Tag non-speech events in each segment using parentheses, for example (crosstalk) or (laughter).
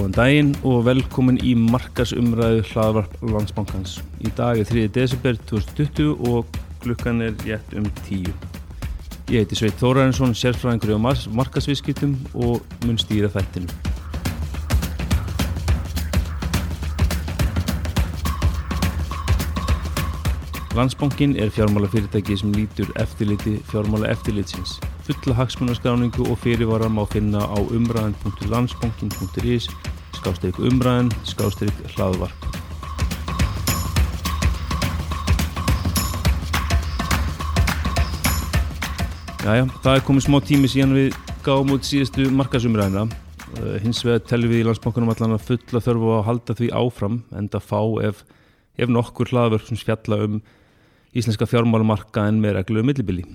Góðan daginn og velkomin í markasumræðu hlaðvarp landsbankans. Í dag er 3. desember 2020 og klukkan er rétt um 10. Ég heiti Sveit Þórarinsson, sérfræðingur á markasviðskiptum og mun stýra þættinu. Landsbankin er fjármálafyrirtæki sem lítur eftirliti fjármála eftirlitsins. Fulla hagsmunarskráningu og fyrirvara má finna á umræðan.landsbankin.is skástrík umræðan, skástrík hlaðvarp. Jæja, það er komið smá tími síðan við gáum út síðustu markasumræðina. Uh, hins vegar telum við í landsbankunum allan að fulla þörfu að halda því áfram en það fá ef, ef nokkur hlaðvarp sem spjalla um íslenska fjármálumarka en með reglu um millibili.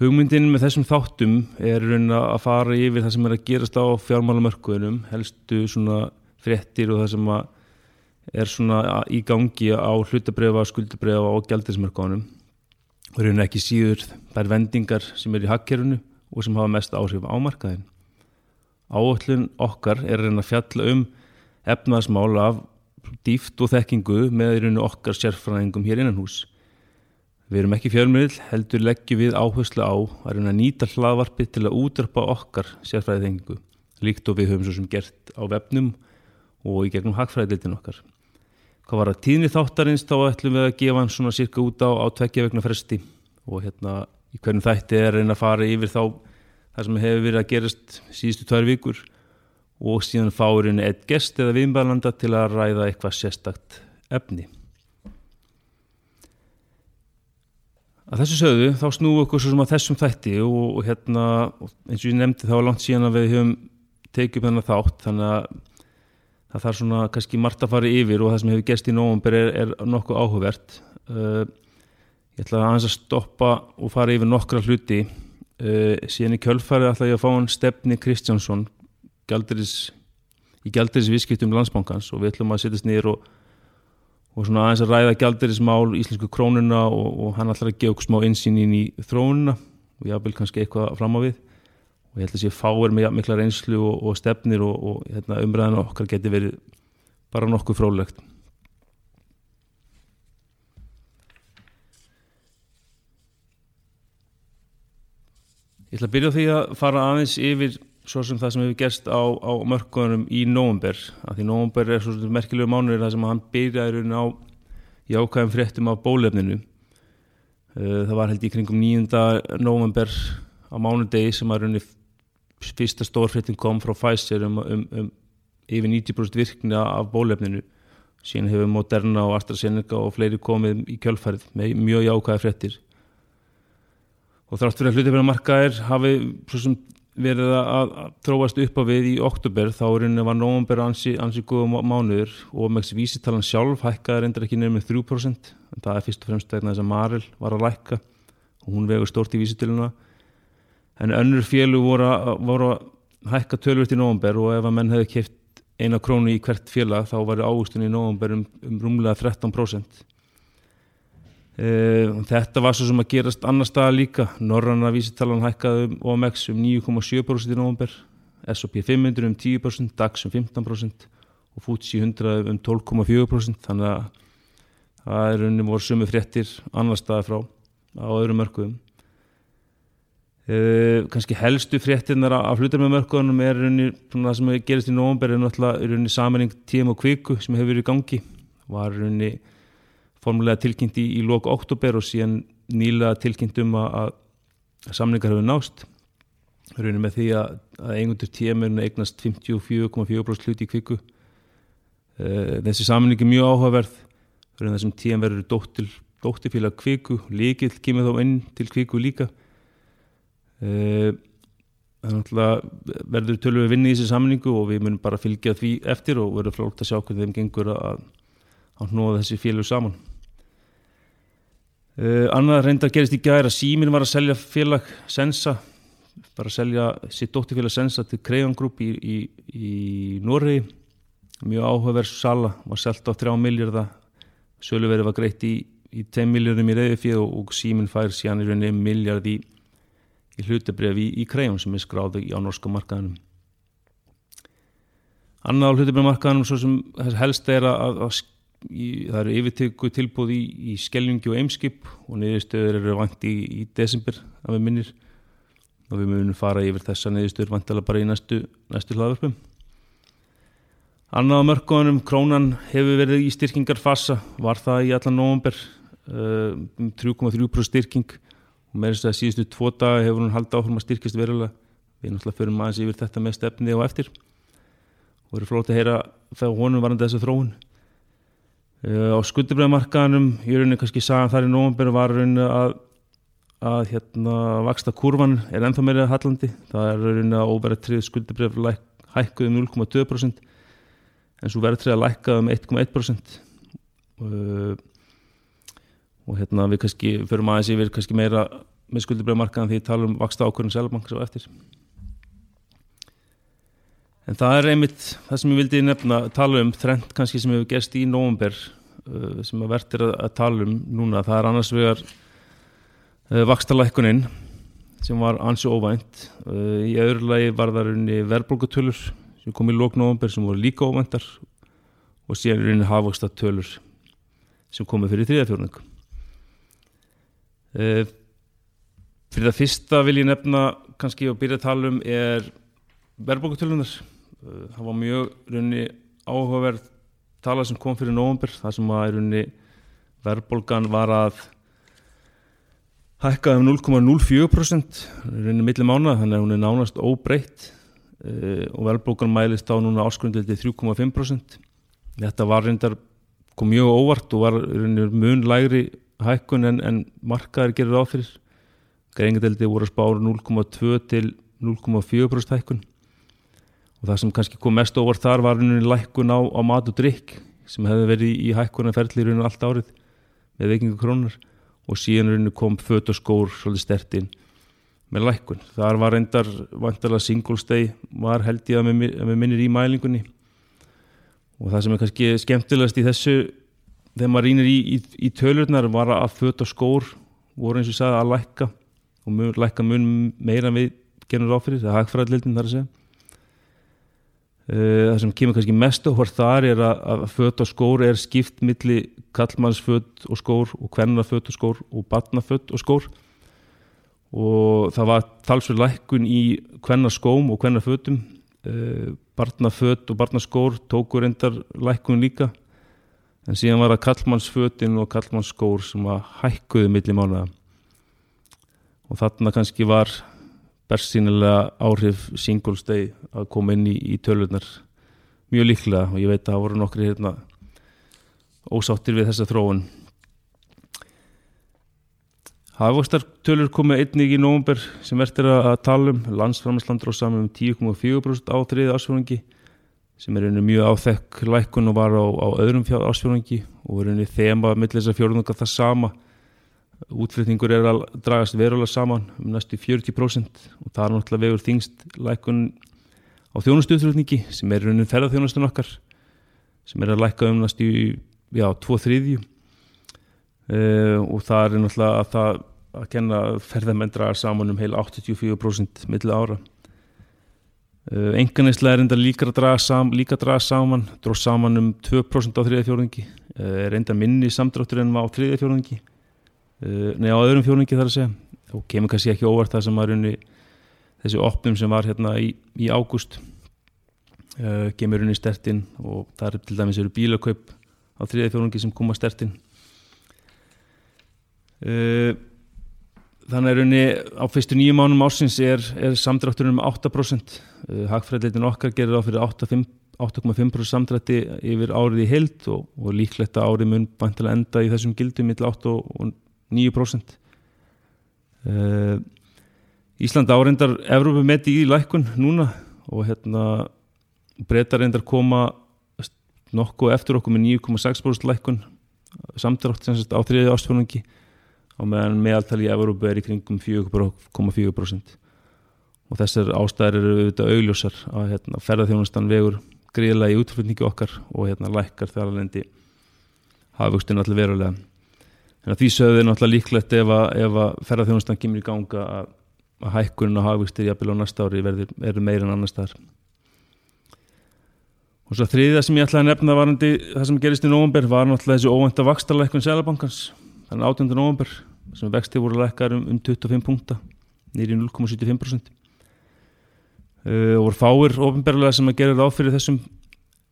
Hugmyndin með þessum þáttum er að fara yfir það sem er að gerast á fjármálamörkuðunum, helstu svona frettir og það sem er í gangi á hlutabriða, skuldabriða og gældinsmörkuðunum. Það eru ekki síður þær vendingar sem er í hakkerunu og sem hafa mest áhrif á markaðin. Áöllun okkar er að fjalla um efnaðsmál af dýft og þekkingu með okkar sérfræðingum hér innan hús. Við erum ekki fjölmiðl, heldur leggjum við áherslu á að reyna að nýta hlaðvarpi til að útrappa okkar sérfræðiðengu, líkt og við höfum svo sem gert á vefnum og í gegnum hagfræðildin okkar. Hvað var að tíðni þáttarins þá ætlum við að gefa hann svona cirka út á, á tveggja vegna fresti og hérna í hvernig þætti er reyna að fara yfir þá það sem hefur verið að gerast síðustu tvær vikur og síðan fáurinn eitt gest eða viðmælanda til að ræða eitthvað sérstakt efni. Að þessu sögðu þá snúum okkur svo sem að þessum þætti og, og hérna eins og ég nefndi þá langt síðan að við höfum tekið upp þennan þátt þannig að það þarf svona kannski margt að fara yfir og það sem hefur gæst í nógumber er, er nokkuð áhugavert. Uh, ég ætla að aðeins að stoppa og fara yfir nokkra hluti. Uh, síðan í kjölfari ætla ég að fá hann Stefni Kristjánsson gældiris, í gældiris viðskiptum landsbankans og við ætlum að setjast niður og og svona aðeins að ræða gældirismál íslensku krónuna og, og hann ætlar að gefa okkur smá insýn inn í þróununa og vil kannski eitthvað fram á við. Og ég held að sé fáir með mikla reynslu og, og stefnir og, og hérna, umræðan okkar geti verið bara nokkuð frólegt Ég ætla að byrja því að fara aðeins yfir svo sem það sem hefur gerst á, á mörkunum í nógumber af því nógumber er svo merkilegu mánuður það sem hann byrjaði á jákvæðum fréttum af bólefninu eh, það var held í kringum 9. nógumber á mánudegi sem að raunni fyrsta stórfréttin kom frá Pfizer um, um, um yfir 90% virkni af bólefninu síðan hefur Moderna og AstraZeneca og fleiri komið í kjölfarið með mjög jákvæða fréttir og þrátt fyrir að hluti fyrir að marka er hafi svo sem verið að þróast upp á við í oktober þá var nógumber ansi, ansi góða mánuður og með vísitalan sjálf hækkaði reyndar ekki nefnum með 3% en það er fyrst og fremst vegna þess að Maril var að lækka og hún vegur stort í vísitiluna en önnur fjölu voru, voru að hækka tölvört í nógumber og ef að menn hefði kæft eina krónu í hvert fjöla þá var águstin í nógumber um, um rúmlega 13% Uh, þetta var svo sem að gerast annar staða líka. Norranna vísitalan hækkaði um OMX um 9,7% í nógumber S&P 500 um 10% DAX um 15% og FTSE 100 um 12,4% þannig að það er unni voru sumu fréttir annar staða frá á öðrum mörgum uh, kannski helstu fréttinnar af hlutar með mörgunum er unni það sem gerist í nógumber er unni samanning TM og Kviku sem hefur verið í gangi. Var unni formulega tilkynnt í, í lóku oktober og síðan nýlega tilkynnt um að, að samlingar hefur nást raunir með því að, að einhundur tímurinn eignast 54,4% hluti í kviku. Uh, þessi samling er mjög áhugaverð. Raunir þessum tíum verður dóttil, dóttifíla kviku, líkil kemur þá inn til kviku líka. Að verður tölur við vinni í þessi samlingu og við munum bara fylgja því eftir og verður flókt að sjá hvernig þeim gengur að, að hnóða þessi félug saman Uh, annað reyndar gerist í gæri að Símin var að selja félag Sensa bara að selja sitt dóttifélag Sensa til Crayon Group í, í, í Norri mjög áhugaverð sala, var selgt á 3 miljardar söluverið var greitt í, í 10 miljardum í reyðufíð og, og Símin fær síðan í rauninni miljard í hlutabref í Crayon sem er skráð á norska markaðunum Annað á hlutabræðmarkaðanum svo sem helst er að, að í, það eru yfirtöku tilbúð í, í Skelljungi og Eimskip og niðurstöður eru vant í, í desember af við minnir og við munum fara yfir þessa niðurstöður vantala bara í næstu, næstu hlaðverfum. Annað á mörkunum, krónan hefur verið í styrkingarfasa, var það í allan november, uh, um 3,3% styrking og með þess að síðustu tvo daga hefur hún haldið áfram að styrkist verulega. Við náttúrulega förum aðeins yfir þetta með stefni og eftir og verður flót að heyra þegar honum varandi þessu þróun. Uh, á skuldibræðmarkaðanum, er rauninni kannski sagðan þar í november var rauninni að, að hérna vaksta kurvan er ennþá meira hallandi. Það er rauninni að óverið trið skuldibræð hækkuð um 0,2% en svo verður trið að lækka um 1,1% uh, og hérna við kannski förum aðeins yfir kannski meira með skuldibræðmarkaðan því að tala um vaksta ákvörðin selbanks og eftir. En það er einmitt það sem ég vildi nefna tala um þrent kannski sem hefur gerst í nógumber uh, sem að verður að, að tala um núna. Það er annars vegar uh, vakstalækkuninn sem var ansi óvænt. Uh, í öðru lagi var það runni verðbólkutölur sem kom í lóknógumber sem voru líka óvæntar og síðan runni hafvokstatölur sem komið fyrir þriðafjörnung. Uh, fyrir það fyrsta vil ég nefna kannski og byrja að tala um er verðbólkutölunar Eh, það var mjög runni áhugaverð tala sem kom fyrir nógumber það sem að runni verðbólgan var að hækka um 0,04% runni milli mánu þannig að hún er nánast óbreytt. Uh, og verðbólgan mælist á núna áskrundildi 3,5% þetta var reyndar kom mjög óvart og var runni mun lægri hækkun en, en markaðir gerir áfyrir greiðingadeldi voru að spára 0,2 til 0,4% hækkun og það sem kannski kom mest óvart þar var lækkun á, á mat og drikk sem hefði verið í hækkunarferðli rauninni allt árið með veikingu krónar og síðan kom fött og skór svolítið stertinn með lækkun. Þar var reyndar vantarlega single stay var held ég að með minnir í mælingunni. Og það sem er kannski skemmtilegast í þessu þegar maður rínir í, í, í tölurnar var að fött og skór voru eins og sagði að lækka. Og mun, lækka mun meira við genur áfyrir, það er hægfræðlildin þar að segja það sem kemur kannski mest á hvort þar er að, að fött og skór er skipt milli kallmannsfött og skór og kvennafött og skór og batnafött og skór. Og það var talsverð lækkun í kvennaskóm og kvennafötum. Eh, barnafött og barnaskór tókur endar lækkun líka. En síðan var það kallmannsfötin og kallmannsskór sem að hækkuði milli mánuða og þarna kannski var bersýnilega áhrif Singles Day að koma inn í, í tölunar mjög líklega og ég veit að það voru nokkri hérna, ósáttir við þessa þróun. Hafvöxtar tölur komið einnig í nógumber sem verður að tala um. Landsframslandur á saman um 10,4% á þriði ásfjörungi sem er einu mjög áþekk lækun og var á, á öðrum ásfjörungi og er einu þema millir þessar fjörunga það sama útflutningur er að dragast verulega saman um næstu 40% og það er náttúrulega vegur þingst lækun á þjónustuðflutningi sem er raunin ferðarþjónustun okkar sem er að læka um næstu já, 2-3 uh, og það er náttúrulega að það að kenna ferðarmenn dragar saman um heil 84% millir ára. Uh, enganislega er enda líka að draga saman, draga saman dróð saman um 2% á þriðja fjórðingi uh, er enda minni samdráttur en á þriðja Eh, Nei á öðrum fjóningi þar að segja. Og kemur kannski ekki óvart það sem var unni þessi opnum sem var hérna í, í ágúst. Uh, kemur unni stertinn og það er til dæmis eru bílakaup á þriði fjóningi sem koma stertinn. Uh, þannig er unni á fyrstu nýju mánum ásins er, er samdrátturinn um 8% uh, hagfræðleitin okkar gerir á fyrir 8,5% samdrætti yfir árið í heild og, og líklegt að árið mun bæntilega enda í þessum gildum mitt 8 og 9% uh, Ísland áreindar Evrópu meti í lækkun núna og hérna breytar reyndar koma nokkuð eftir okkur með 9,6% lækkun samtrátt á þriði ástfjörnungi og meðan meðaltali í Evrópu er í kringum 4,4% og þessar ástæðir eru auðvitað augljósar að hérna, ferðarþjónustan vegur gríðlega í útflutningi okkar og hérna lækkar þegar alveg hafa vöxtinn allir verulega Þannig að því sögðu er náttúrulega líklegt ef að, að ferðarþjónustan kemur í ganga að, að hækkunin og hafvíkstir jafnvel á næsta ári verður, verður meira en annar staðar. og svo þriðja sem ég ætlaði að nefna varandi það sem gerist í nógumber var náttúrulega þessi óvænta vakstarleikun Sælabankans þannig 18. nógumber sem vexti voru leikar um, um 25 punta nýri 0,75% uh, og voru fáir ofinberlega sem að gera ráð fyrir þessum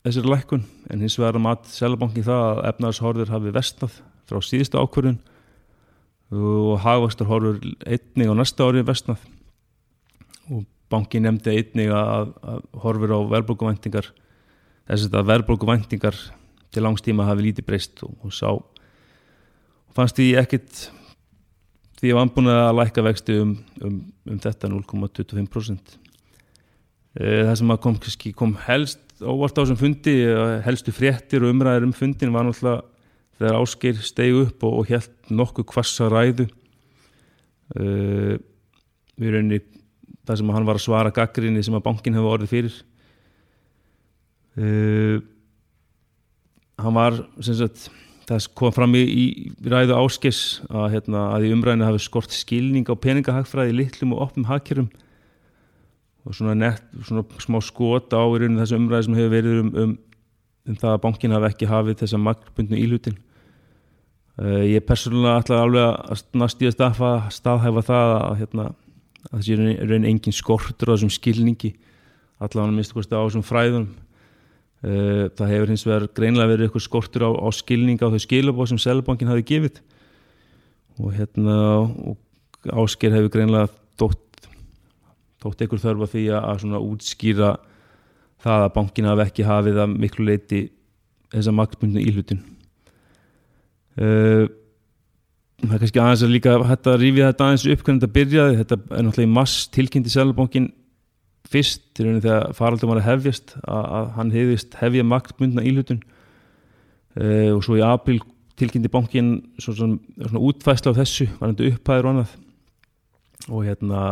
þessari leikun en hins vegar að mat Sælabankin það að efnaðarshorður hafi vestnað frá síðustu ákvörðun. Og hagvastur horfur einnig á næsta ári vestnað og bankin nefndi einnig að, að horfur á verðbólkuvæntingar þess að verðbólkuvæntingar til langstíma hafi lítið breyst og, og sá og fannst því ekkit því að vanbúin að læka vexti um, um, um þetta 0,25% e, það sem kom, kom helst óvart á þessum fundi helstu fréttir og umræðir um fundin var náttúrulega þegar Ásker stegi upp og, og held nokkuð kvassa ræðu uh, við rauninni það sem hann var að svara gaggrinni sem að bankin hefði orðið fyrir uh, hann var sagt, það kom fram í, í ræðu Áskers að, hérna, að í umræðinu hafi skort skilning á peningahagfræði litlum og opnum hagkjörum og svona, nett, svona smá skot á í rauninu þessu umræði sem hefur verið um, um, um það að bankin hafi ekki hafið þessa magnbundnu ílutin Uh, ég persónulega ætla alveg að næstíða staðfa, staðhæfa það að, hérna, að þessi er raun engin skortur á þessum skilningi allavega minnst kosti á þessum fræðunum uh, það hefur hins vegar greinlega verið eitthvað skortur á, á skilninga á þau skilabóð sem Sælabankin hafi gefið. Og hérna og ásker hefur greinlega dótt dótt einhver þörfa því að, að svona útskýra það að bankin hafi ekki hafið að miklu leiti þessa maktbundinu íhlutin Uh, það er kannski aðeins að líka hætta að rífið þetta aðeins upp hvernig þetta byrjaði. Þetta er náttúrulega í mass tilkynnti Sælabankin fyrst til rauninni þegar faraldum var að hefjast að, að hann hefðist hefja maktbundna íhlutun. Uh, og svo í april tilkynnti bankin svona, svona, útfæsla á þessu var hann upphæður og annað. Og hérna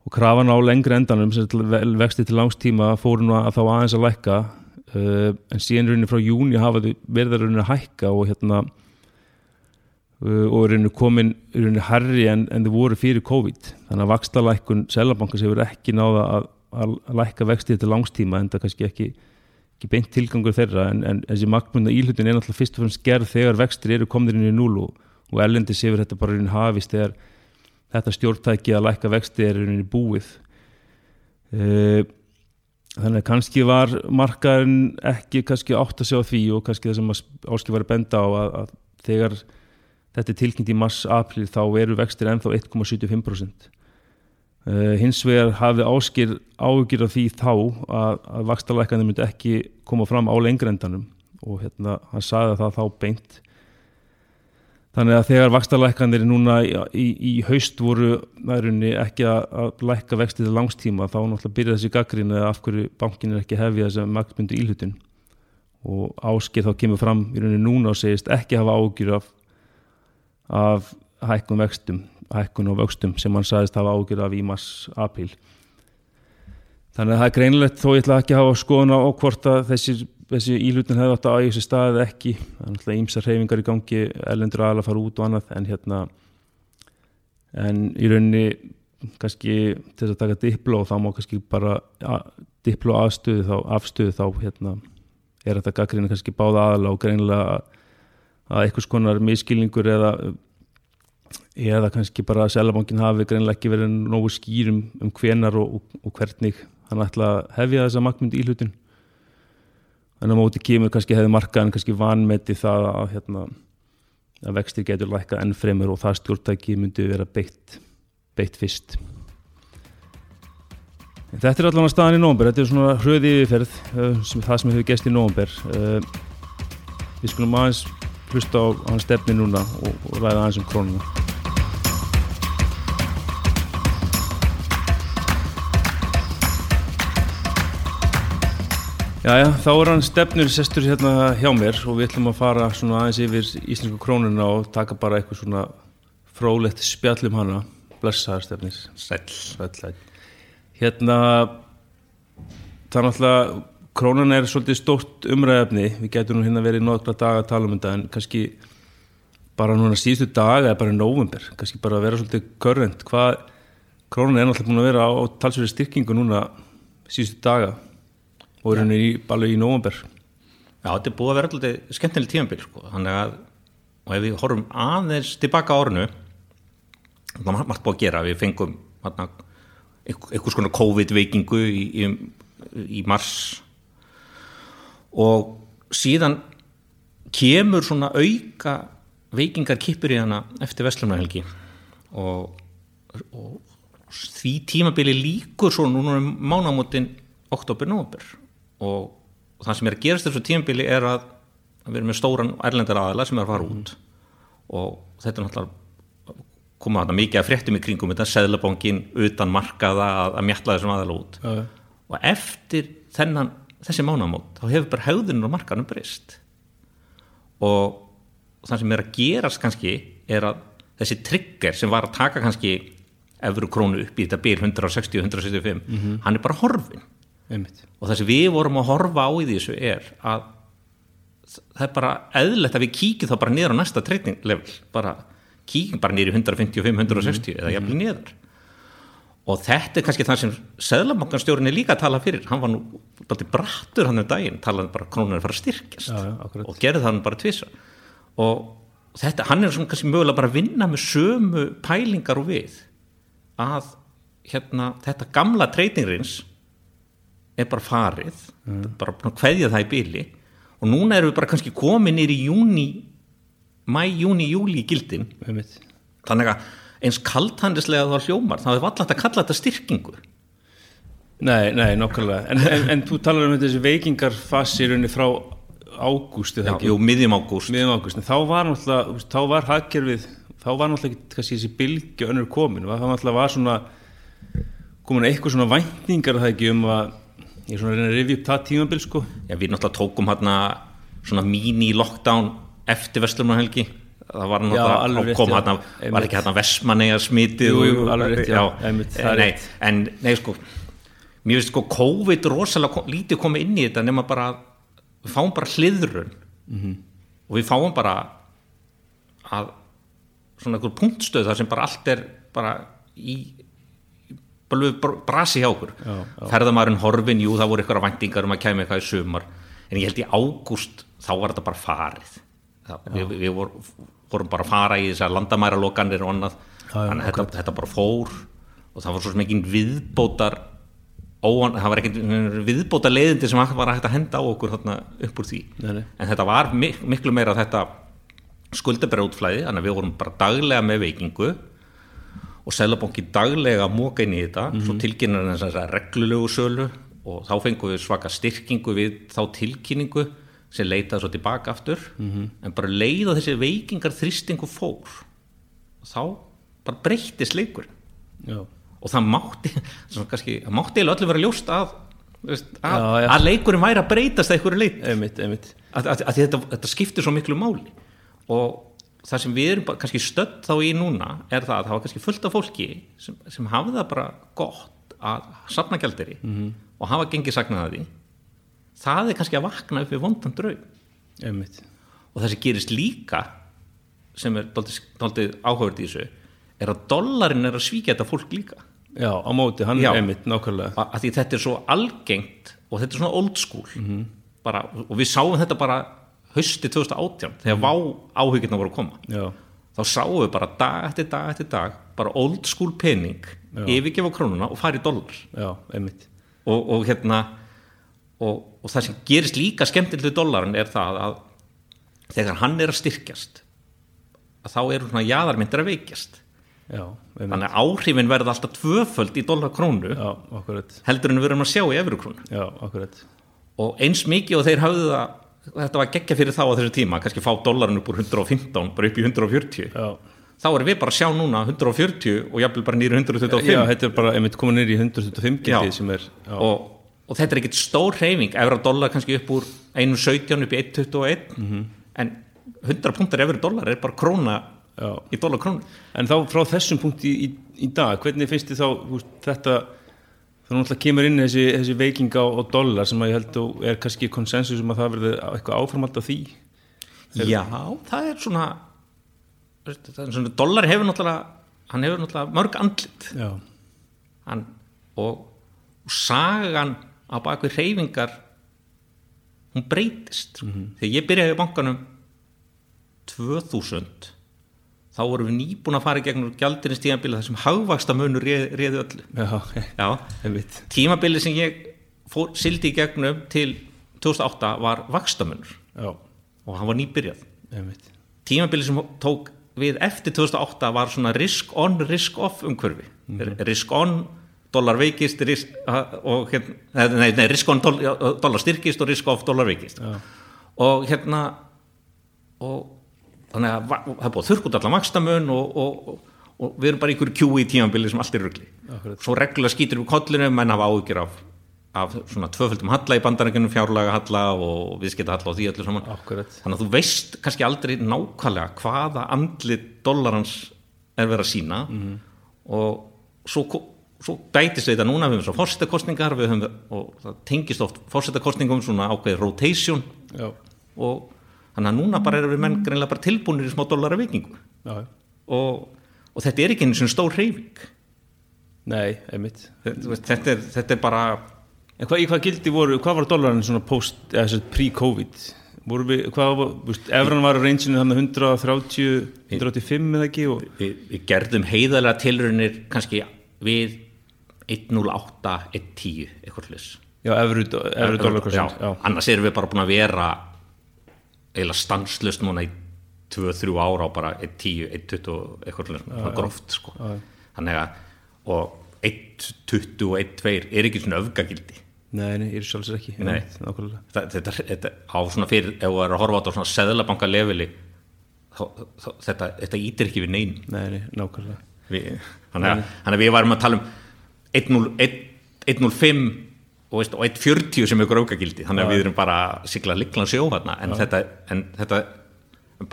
og krafan á lengri endanum sem vexti til langstíma fóru nú að þá aðeins að lækka. Uh, en síðan rauninni frá júni hafa verið rauninni að hækka og hérna og er einu komin er einu herri en, en þau voru fyrir COVID. Þannig að vakstalækkun selabankars hefur ekki náða að, að lækka vextið til langstíma en það kannski ekki, ekki beint tilgangur þeirra. En, en þessi makkmynda íhlutin er náttúrulega fyrst og fremst gerð þegar vextir eru komin inn í núl og, og ellendi séfur þetta bara einu hafist þegar þetta stjórntæki að lækka vextið er einu búið. Uh, þannig að kannski var markaðin ekki kannski átt að sjá því og kannski það sem áskil var að benda á að, að þegar þetta er tilkynnt í mars-april þá eru vextir ennþá 1,75% uh, hins vegar hafði áskir ágjur af því þá að, að vakstarleikandi myndi ekki koma fram á lengrendanum og hérna hann sagði það þá beint. Þannig að þegar vakstarleikandir núna í, í, í haust voru nærunni ekki að, að lækka vextið til langstíma þá náttúrulega byrjaði þessi gaggrín eða af hverju bankin er ekki hefið þess að maktmyndu íhlutin og áskir þá kemur fram í rauninni núna og segist ekki hafa ágjur af af hækkun vextum hækkun og vöxtum sem hann sagðist hafa ágjörð af í mars-apríl þannig að það er greinlegt þó ég ætla ekki að hafa skoðun á hvort að þessi, þessi ílutin hefði átt að ægja sér staðið ekki. Er náttúrulega ímsar reyfingar í gangi ellendur aðla fara út og annað en hérna en í rauninni kannski til þess að taka dipló þá má kannski bara dipló afstöðu þá, afstöðu þá hérna er þetta gaggrinni kannski báða aðla og greinlega að einhvers konar miskilningur eða eða kannski bara að Sælabankin hafi greinlega ekki verið nógu skýrum um hvenar og, og, og hvernig hann ætla að hefja þessa makkmynd í hlutin en á móti kemur kannski hefði markaðan kannski vanmeti það að, hérna, að vextir getur lækka enn fremur og það stjórntæki myndi vera beitt, beitt fyrst. En þetta er allavega staðan í nógumber þetta er svona hröði yfirferð sem það sem hefur gæst í nógumber uh, við skulum aðeins hlusta á hans stefni núna og, og ræða aðeins um krónuna. Jæja, þá er hann stefnur sestur hérna hjá mér og við ætlum að fara svona aðeins yfir íslensku krónuna og taka bara eitthvað svona frólegt spjallum hana. Blessaðar stefnir. Sæl, sæl Hérna það er náttúrulega krónan er svolítið stórt umræðafni við getum nú hérna verið nokkla daga að tala um þetta en kannski bara núna síðustu daga eða bara í nóvumber kannski bara að vera svolítið körrent. Hvað krónan er náttúrulega búin að vera á talsverði styrkingu núna síðustu daga og er henni í, alveg í nóvember. Já, þetta er búið að vera alltaf skemmtileg tímabil sko. að og ef við horfum aðeins tilbaka á árinu það var margt búið að gera. Við fengum einhvers konar COVID-veikingu í, í, í mars og síðan kemur svona auka veikingar kipur í hana eftir Vestlumnahelgi og, og því tímabili líkur svo núna um mánamótin oktober-nóber og, og það sem er að gerast þessu tímabili er að, að við erum með stóran erlendar aðala sem er að fara út. Og þetta er náttúrulega koma þarna mikið að fréttum í kringum þetta. Seðlabongin utan markaða að, að mjalla þessum aðala út. Já. og eftir þennan, þessi mánamót þá hefur bara haugðunum og markanum breyst. Og það sem er að gerast kannski er að þessi trigger sem var að taka kannski efru krónu upp í þetta bil 160-165 hann er bara horfin einmitt. Og það sem við vorum að horfa á í þessu er að það er bara eðlert að við kíkjum þá bara niður á næsta trading level. Bara kíkjum bara niður í 155-160 eða jafnvel niður. Og þetta er kannski það sem Seðlabankanstjórin er líka að tala fyrir. Hann var nú bara til brattur hann um daginn talaði bara er að fara að styrkjast. Já, já, og gerði það hann bara tvisa og þetta, hann er svona kannski mögulega bara að vinna með sömu pælingar og við að hérna, þetta gamla treytingrins er bara farið bara búin að kveðja það í bíli og núna erum við bara kannski komin nýr í júni mæ, júni, júli í gildin. Einmitt. Þannig að eins kalthandislega það hljómar þá er vallast að kalla þetta styrkingu Nei, nei, nokkulega en, en, en þú talar um þessi rauninni frá ágúst Já, jú, miðjum ágúst. Þá var náttúrulega þá var hagkerfið, þá var náttúrulega ekki kannski þessi bylgi önnur komin. Þá náttúrulega var svona komin eitthvað svona væntingar að það ekki um að ég er svona að reyna að rifja upp það tímabil sko? Já, við náttúrulega tókum hérna svona mini-lockdown eftir Vestlumannhelgi það var Já, náttúrulega kom já. hérna, Einmitt. var ekki hérna Vestmanneja smitið Jú, jú, og- rétt, já. Einmitt, það er nei, en nei sko mér finnst sko COVID rosalega kom, lítið komið inn í þetta nema bara að við fáum bara hliðrun. Mhm. og við fáum bara að svona einhver punktstöð þar sem bara allt er bara í bara brasi hjá okkur. Ferðamærin horfin, jú það voru eitthvað væntingar um að kæmi eitthvað í sumar. En ég held í ágúst þá var þetta bara farið. Það, við, við vor, vorum bara að fara í þessar landamæralokanir og annað. Já, já, að þetta, þetta bara fór og það var svo sem ekki viðbótar óan, það var ekki viðbóta leiðindi sem var hægt að henda á okkur þarna upp úr því. Nei, nei. en þetta var mik miklu meira þetta skuldabræðutflæði þannig að við vorum bara daglega með veikingu og Sælabanki daglega móka inn í þetta svo tilkynnar hann þess að reglulegu sölu og þá fengum við svaka styrkingu við þá tilkynningu sem leitaði svo tilbaka aftur. En bara leið á þessi veikingar þristingu fór þá bara breyttist leikurinn. Já, og það mátti það mátti eiginlega öllu vera ljóst að, veist, að, Já, já. að leikurinn væri að breytast að einhverju leit einmitt, einmitt. Að, að, þetta, þetta skiptir svo miklu máli. Og það sem við erum kannski stödd þá í núna er það að það var kannski fullt af fólki sem, sem hafði það bara gott að safna gjaldiri -hmm. og hafa gengið sagnað því. Það er kannski að vakna upp við vondan draug og það sem gerist líka sem er daldið áhugavert í þessu er að dollarin er að svíkja þetta fólk líka Já, á móti, hann Já. er einmitt, nákvæmlega. Að því þetta er svo algengt og þetta er svona old school. Bara, og við sáum þetta bara hausti 2018 þegar vá áhugirna voru að koma. Já, þá sáum við bara dag eftir dag eftir dag bara old school pening yfirgefa krónuna og fara í dólar já, einmitt. Og, og hérna og, og það sem gerist líka skemmtilegu dólarin er það að þegar hann er að styrkjast að þá eru svona jaðarmyndir að veikjast Já, þannig að áhrifin verða alltaf tvöföld í dólar krónu Já, akkurat. heldur en við erum að sjá í efru krónu Já, akkurat. Og eins mikið og þeir hafðu það þetta var geggja fyrir þá á þessu tíma kannski fá dólarin upp úr 115 bara upp í 140 Já, þá erum við bara að sjá núna 140 og jafnvel bara nýri 125 já þetta er bara einmitt komin nýr í 125 Já. gildi sem er og, og þetta er ekkit stór hreyfing. Efra dólar kannski upp úr 1,17 upp í 1,21 Mhm. en 100 punktar efra dólar er bara króna já. í dólar krónu En þá frá þessum punkt í, í, dag, hvernig finnst þið þá veist, þetta, þá náttúrulega kemur inn þessi, þessi veiking á, á dollar sem að ég held og er kannski konsensus um að það verði eitthvað áframald af því? Já, það er svona er svona dólar hefur náttúrulega hann hefur náttúrulega mörg andlit. Já, hann, og, og sagan á bakvið hreyfingar hún breytist. Þegar ég byrjaði í bankanum 2000 þá vorum við nýbúin að fara í gegnum gjaldinins tímabili þar sem hagvaksta munur réð, réði öllu. Já, Já, tímabili sem ég fór, sildi í gegnum til 2008 var vakstamunur já, og hann var nýbyrjað. Einmitt. Tímabili sem tók við eftir 2008 var svona risk on, risk off umhverfi risk on, dólar veikist risk, og nei, nei, risk on, dólar styrkist og risk off, dólar veikist og hérna og þannig að það er búið að þurrk út allan vakstamun og, og, og, og við erum bara einhverju kjúi í tímabili sem allt er Akkurat. svo reglulega skýtur við kollinu menn hafa áhyggjur af, af svona tvöföldum halla í bandarækjunum fjárlaga halla og viðskipta halla og því öllu saman. Akkurat. Þannig að þú veist kannski aldrei nákvæmlega hvaða andlit dollarans er verið að sína og svo, svo bætist við þetta núna við höfum svo fórsetakostningar og það tengist oft fórsetakostningum svona ákveðið rotation. Já, og þannig að núna bara erum við menn greinlega bara tilbúinir í smá dollara vikingu. Já, og, og þetta er ekki einu svona stór hreyfing. Nei, einmitt. Þetta, þetta, er, þetta er bara en hvað, hvað gildi voru, hvað var dólarinn svona post, eða þess að pre-covid? Voru við, hvað var, veist, efran var reynsinu þannig 130, 185 eða ekki og, við, við gerðum heiðalega tilraunir kannski við 108, 110 eitthvað hlis já, efru, já, annars erum við bara búin að vera eiginlega stanslust núna í 2-3 ára á bara 1-10, 1-20 eitthvað gróft sko. þannig að og 1-20 og 1-2 er ekki svona öfgagildi. Nei, nei, ég er sjálfsög ekki. Nei. þetta, þetta, þetta á svona fyrir ef þú er að horfa á svona seðlabanka leveli þá, þá, þetta, þetta ítir ekki við neyn nei, nei, nákvæmlega. Við, þannig, að, við varum að tala um 1.0 1 1.05 og, og 1.40 sem ykkur aukagildi þannig að við erum bara að sigla liklan sjó hérna, en, þetta, en þetta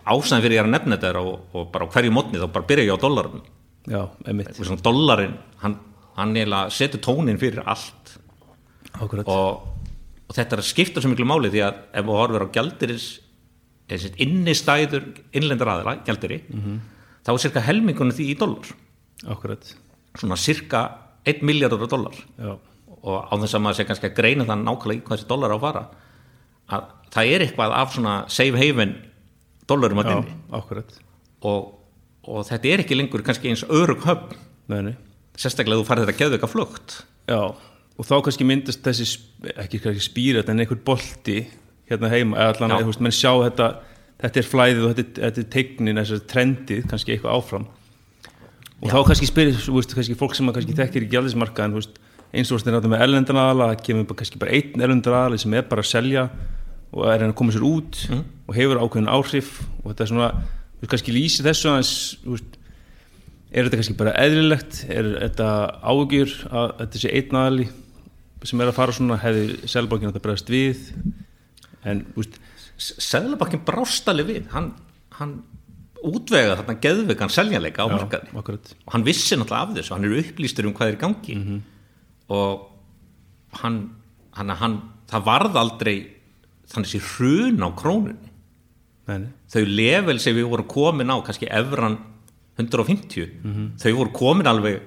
ástæðan fyrir ég er að nefna þetta er og, og bara hverju mótni þá bara byrja ég á dollarum. Já, einmitt, dollarin, hann, hann setur tónin fyrir allt. Og, og þetta er að skipta svo miklu máli því að ef þú horfir á gjaldiris innistæður innlendar aðila, gjaldiri þá er cirka helmingunum því í dollar. Akkurat, svona cirka 1 miljardur dollar. Já, og á þess að maður sé kannski að greina það nákvæmlega í hvað þessi dollar á að fara að það er eitthvað af svona safe haven dollarum að já, inni akkurat. Og, og þetta er ekki lengur kannski eins örug höfn. Nei, nei, sérstaklega þú farið þetta geðveika flugt. Já og þá kannski myndast þessi ekki kannski spýrat en einhver bolti hérna heima, eða allan Já. að menn sjá þetta þetta er flæðið og þetta, þetta er tegnin þessar trendið, kannski eitthvað áfram. Og þá kannski spyrir þú veist, kannski fólk sem kannski þekkir í gjaldismarkaðin þú veist, eins og þetta með erlendan aðala það kemur kannski bara einn erlendan aðala sem er bara að selja og er hann að koma sér út og hefur ákveðin áhrif og þetta er svona, þú veist, kannski lýsi þessu aðeins, þú veist er þetta kannski bara eðlilegt? Er þetta ágjur að þetta sé einn aðali sem er að fara svona? Hefði selbankin að það bregðast við? En, þú veist, Sæðlabakkin brást alveg við. Hann, hann útvegað þarna geðveikan seljanleika á markaði. og hann vissi náttúrulega af þessu, hann er upplýstur um hvað er í gangi og hann, hann, hann það varð aldrei þannig sé hrun á krónunni. Nei, þau level sem við vorum komin á kannski evran 150 þau voru komin alveg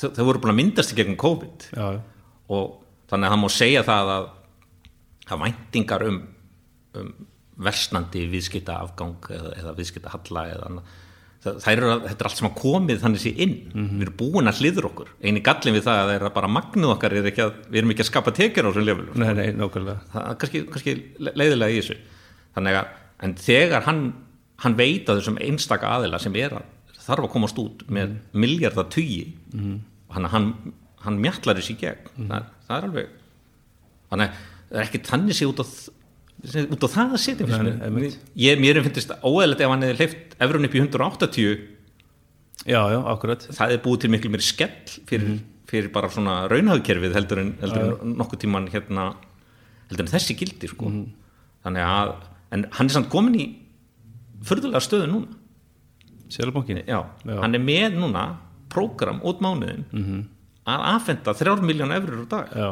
þau, þau voru búin að myndast í gegnum COVID. Já, og þannig að það má segja það að, að væntingar um, um versnandi viðskipta afgang eða, eða viðskipta halla eða annað það, er, þetta er allt sem að komið þannig sé inn. Við erum búin að hliður okkur. Eini gallin við það að það er að bara magnuð okkar er að, við erum ekki að skapa tekjur á þessum levelum nei, nei, nákvæmlega. Það er kannski, kannski leiðilega í þessu. Þannig að, en þegar hann hann veit að þessum einstaka aðila sem er að þarf að komast út með mm. miljardar tugi mm. hann, hann, hann mjallar þessi í gegn. Það, það er alveg þannig að það er ekki þannig sér út á á það að setja mér, finnst óæðilegt ef hann hefði hleyft efrun upp í 180 já, já, akkurat. Það er búið til miklu mér skell fyrir, fyrir bara svona raunhagkerfið heldur en, heldur en nokkuð tíman hérna heldur en þessi gildi sko. þannig að, en hann er samt komin í furðulega stöðu núna. Selbankin, já, Já. hann er með núna prógram út mánuðin -hmm. að afhenda 3 miljón eurur á dag. Já,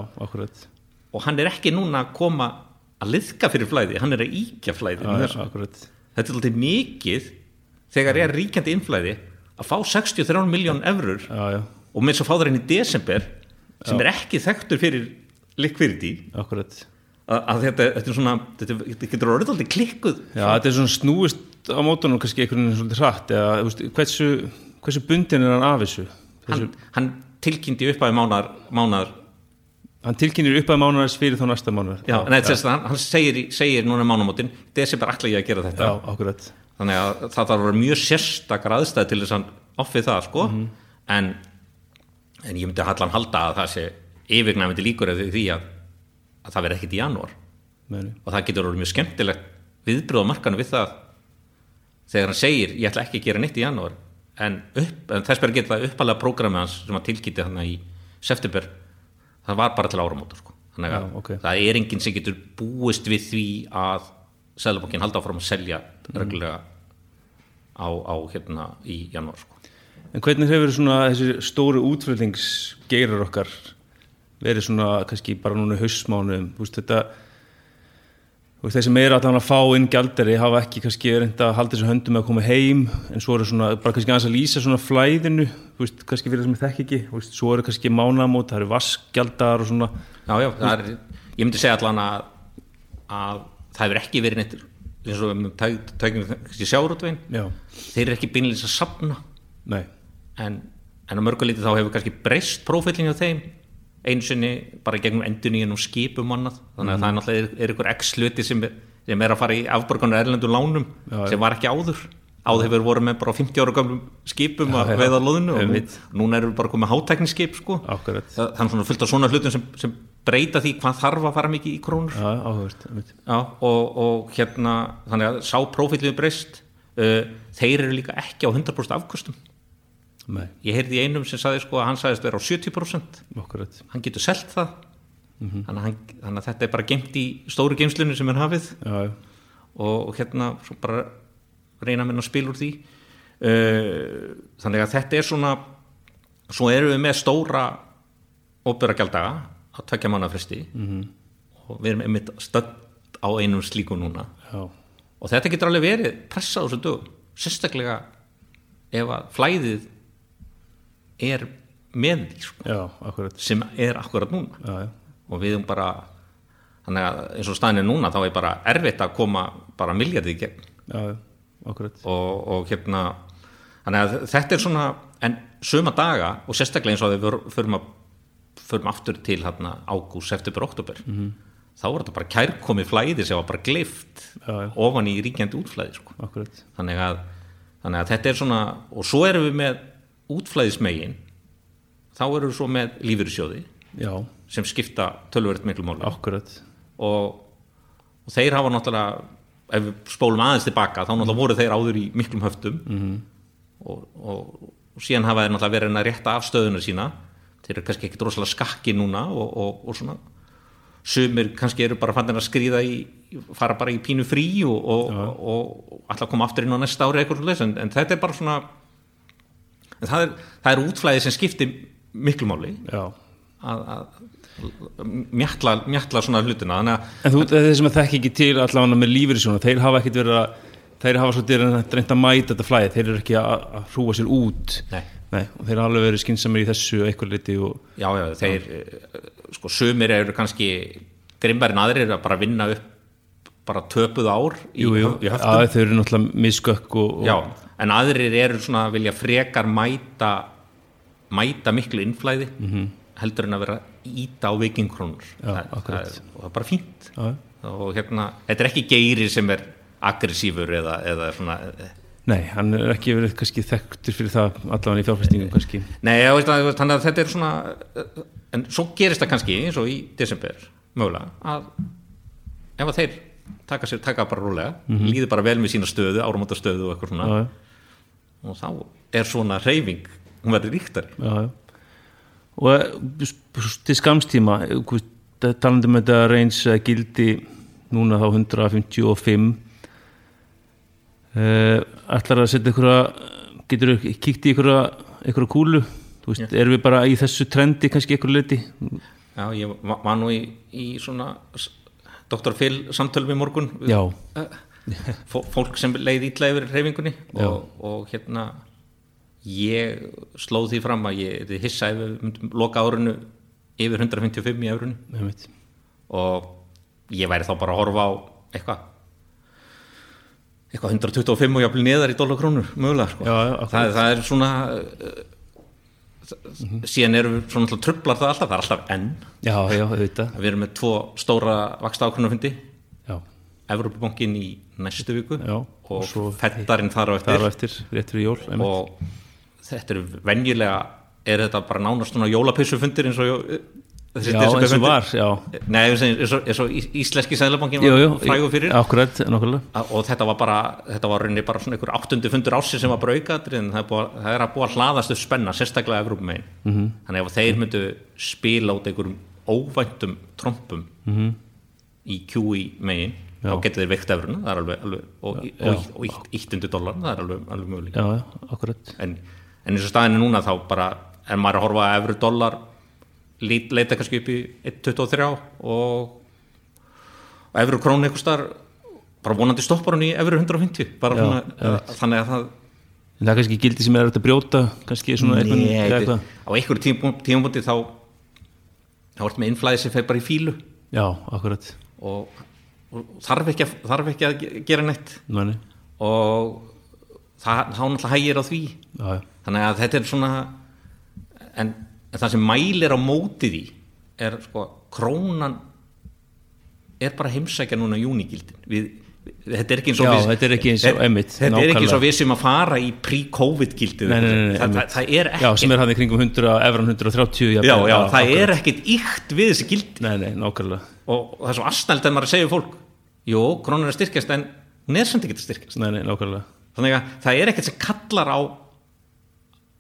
og hann er ekki núna að koma að liðka fyrir flæði, hann er að íkja flæði já, já, akkurat. Þetta er alltaf mikið þegar er ríkjandi innflæði að fá 63 miljón eurur já, já, og með svo fá það inn í desember sem er ekki þekktur fyrir akkurat. Að, að þetta, þetta er svona þetta, þetta getur orðið aldrei klikkuð. Já, þetta er svona snúist á mótunum kannski einhvern veginn svolítið hratt. Eða veist, hversu, hversu bundin er hann af þessu? hann, hann tilkynnti upp að mánar, mánar Hann tilkynir upp að mánuðars fyrir þá næsta mánuðar. já, nei, já. Hann, hann segir, segir núna mánumótin desember ætla ég að gera þetta Já, akkurat. þannig að það þarf að vera mjög sérstakar aðstæð til þess að offið það sko. Mhm. en, en ég myndi allan halda að það sé yfirgnæmandi líkur eða því að, að það verði ekkit í janúar Meni. og það getur orðið mjög skemmtilegt viðbröð á markanu við það þegar hann segir ég ætla ekki að gera neitt í janúar en, en þess verður geta uppalega prógramið hans sem hann tilkynnti hann í september það var bara til áramótur sko. þannig að Já, ok. það er enginn sem getur búist við því að Sæðlabankin halda áfram að selja Mhm. reglulega á, á hérna í janúar sko. En hvernig hefur svona þessi stóru útflutningsgeirar okkar verið svona kannski bara núna hausmánuðum, þú veist þetta veist, þeir sem eru allan að fá inn gjaldari hafa ekki kannski reynda að halda þessu höndum að koma heim en svo eru svona, bara kannski aðeins að lýsa svona flæðinu, veist, kannski fyrir það sem ég þekk ekki, veist, svo eru kannski mánamót, það eru vaskgjaldar og svona. Já, já, er, ég myndi segja allan að, að það hefur ekki verið neitt eins og við tækjum kannski sjárutvegin Já, þeir eru ekki beinleins að sapna nei, en, en á mörgulítið þá hefur kannski breyst prófællin á þeim einu sinni bara gegnum enduníin og skipum annað. Þannig að það er náttúrulega er, er ykkur x-sluti sem, sem er að fara í afborgunar erlendum lánum já. sem var ekki áður áður hefur voru með bara á 50 ára gamlum skipum Já, að já. veiða loðinu og núna erum við bara komið hátækniskip sko. það, það er svona fullt af svona hlutum sem, sem breyta því hvað þarf að fara mikið í krónur. Já, einmitt. Já, og, og hérna þannig að sá prófællið breyst uh, þeir eru líka ekki á 100% afkostum nei, ég heyrði í einum sem saði sko að hann sagðist vera á 70% akkurat. Hann getur selt það. Þannig, að hann, þannig að þetta er bara gemt í stóru geimslunni sem er hafið. Og, og hérna bara reyna að minna að spila úr því. Uh, þannig að þetta er svona svo erum við með stóra óbyrra gjaldaga á tvekja mánu fresti. -hmm. og við erum einmitt stödd á einum slíku núna. Já, og þetta getur alveg verið pressa á þessu dögum. Sérstaklega ef að flæðið er með því sko, já, sem er akkurat núna. Já, og við erum bara þannig að eins og staðin er núna þá er bara erfitt að koma bara miljardið í gegn akkurat og, og hérna þannig að þetta er svona en suma daga og sérstaklega eins og við förum, að, förum aftur til hérna ágúst, september, oktober -hmm. þá var þetta bara kærkomið flæði sem var bara gleift Já, já. ofan í ríkjandi útflæði sko. Þannig, að, þannig að þetta er svona og svo erum við með útflæðismegin þá erum við svo með lífyrirsjóði já, sem skipta tölverið miklu akkurat og, og þeir hafa náttúrulega ef við spólum aðeins tilbaka þá náttúrulega voru þeir áður í miklum höftum. -hmm. og, og, og síðan hafa þeir náttúrulega verið að rétta af stöðuna sína. Þeir eru kannski ekkit rosalega skakki núna og, og svona. Sumir kannski eru bara fannir að skrýða í fara bara í pínu frí og, og, og alltaf koma aftur inn á næsta ári eitthvað svoleiðis, en, en þetta er bara svona það er, það er útflæði sem skiptir miklu máli. Að, að mjalla, mjalla svona hlutina En þú, þeir sem að þekki ekki til allavega með lífyrirsjóna, þeir hafa ekkit verið að þeir hafa svolítið reynt að mæta þetta flæði, þeir eru ekki að, að hrúa sér út Nei. Nei, og þeir hafa alveg verið skynnsamir í þessu eitthvað liti og Já, já, þeir, eh, sko, sumir eru kannski grimmar en aðrir að bara vinna upp bara töpuð ár í, jú, jú, í höftum. að þeir eru náttúrulega miskökk og, og Já, en aðrir eru svona að vilja frekar mæta mæta miklu innflæði -hmm. heldur en að vera íta á vikingkrónur. Og það er bara fínt. Já, Og hérna, þetta er ekki geiri sem er aggressífur eða, eða svona, eh, Nei, hann er ekki verið kannski þekktur fyrir það allavega í fjárfæstingum kannski Nei, já, þannig að þetta er svona eh, en svo gerist það kannski eins og í desember mögulega að ef að þeir taka, sér, taka bara rúlega líður bara vel með sína stöðu, áramóta stöðu og eitthvað svona Já, já, og þá er svona reyfing hún verður ríktari já, já. Og eh, til skamstíma talandi með þetta reyns eh, gildi núna þá 155 uh, ætlar að setja einhverja getur þú kíkt í einhverja einhverja kúlu, þú veist, erum við bara í þessu trendi kannski einhverju liti Já, ég va- var nú í, í svona Dr. Phil samtölu við morgun Já, fó- fólk sem leið ítla yfir reyfingunni og, og hérna ég slóð því fram að ég hissa ef við myndum loka árinu yfir 155 í einmitt. Og ég væri þá bara að horfa á eitthvað eitthvað 125 og jafnvel neðar í dólarkrónur mögulega sko. Já, já, það, það er svona uh, síðan erum við svona trublar það alltaf, það er alltaf enn. Já, við erum með tvo stóra vaksta ákvörnufundi Evropabankin í næstu viku Já, og, og fettarinn þar á eftir. það er á eftir, og þetta eru venjulega er þetta bara nánast svona jólapyssufundir eins og þessi já, eins og var, Nei, eins og, eins og ís- íslenski sæðlabankin var frægur fyrir akkurat, og þetta var bara, þetta var rauninni bara svona einhver áttundi fundur ásins sem var bara aukaðri en það er, búið, það er að búa að hlaðast upp spenna sérstaklega Evrópum megin Mhm. -hmm. þannig ef þeir myndu spila út einhverjum óvæntum trompum -hmm. í QE megin Já. þá getur þeir veikt efruna það er alveg, alveg og, Já. og, og ítt, ítt undir dólar það er alveg, alveg já, akkurat en, en eins og staðinu núna þá bara er maður að horfa að efru dólar leita kannski upp í 1.23 og efru krónu einhver starf bara vonandi stoppar hún í efru 150 bara Já, svona, já. þannig að það en það er kannski gildi sem er að brjóta kannski svona eitthvað, þetta- eitthvað. á einhverju tímabúti þá þá ertu með innflæði sem fer bara í fílu já, akkurat og, og þarf, ekki að, þarf ekki að ge- gera neitt Meni. og það, þá náttúrulega hægir á því já, já, þannig að þetta er svona en, en það sem mælir á móti því er sko krónan er bara að heimsækja núna júnigildin. Við, þetta er ekki eins og Já, við þetta er ekki eins og- einmitt, þetta er ekki eins nákvæmlega. og við sem að fara í pre-covid gildið það, það, er ekki já, sem er hann í kringum 100, efran 130 já, já, það akkurat. er ekkit ykt við þessi gildi. Nei, nei, nákvæmlega. Og það er svo astnælt en maður að segja fólk jú, krónan er að styrkjast en hún er samt ekki að styrkjast. Nei, nei, nákvæmlega. Þannig að það er ekkert sem kallar á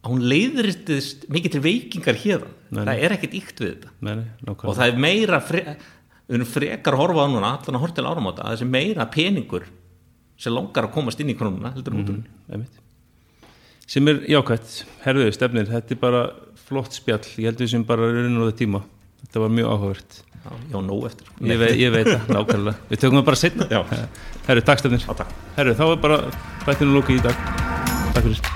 að hún leiðristist mikið til veikingar hér Nei, það er ekkert ykt við þetta. Nei, nei, og það er meira fre, erum frekar að horfa á núna allan að horfa til áramóta að þessi meira peningur sem langar að komast inn í krónuna heldur mm sem er jákvæmt herðu stefnir, þetta er bara flott spjall. Ég held við sem bara á það tíma. Þetta var mjög áhugavert. Já, já, nóg eftir. Ég, veit, ég veit það, (laughs) nákvæmlega. Við tökum það bara setna herru, takk stefnir. Herru, þá er bara bættinu lóki í dag. Takk fyrir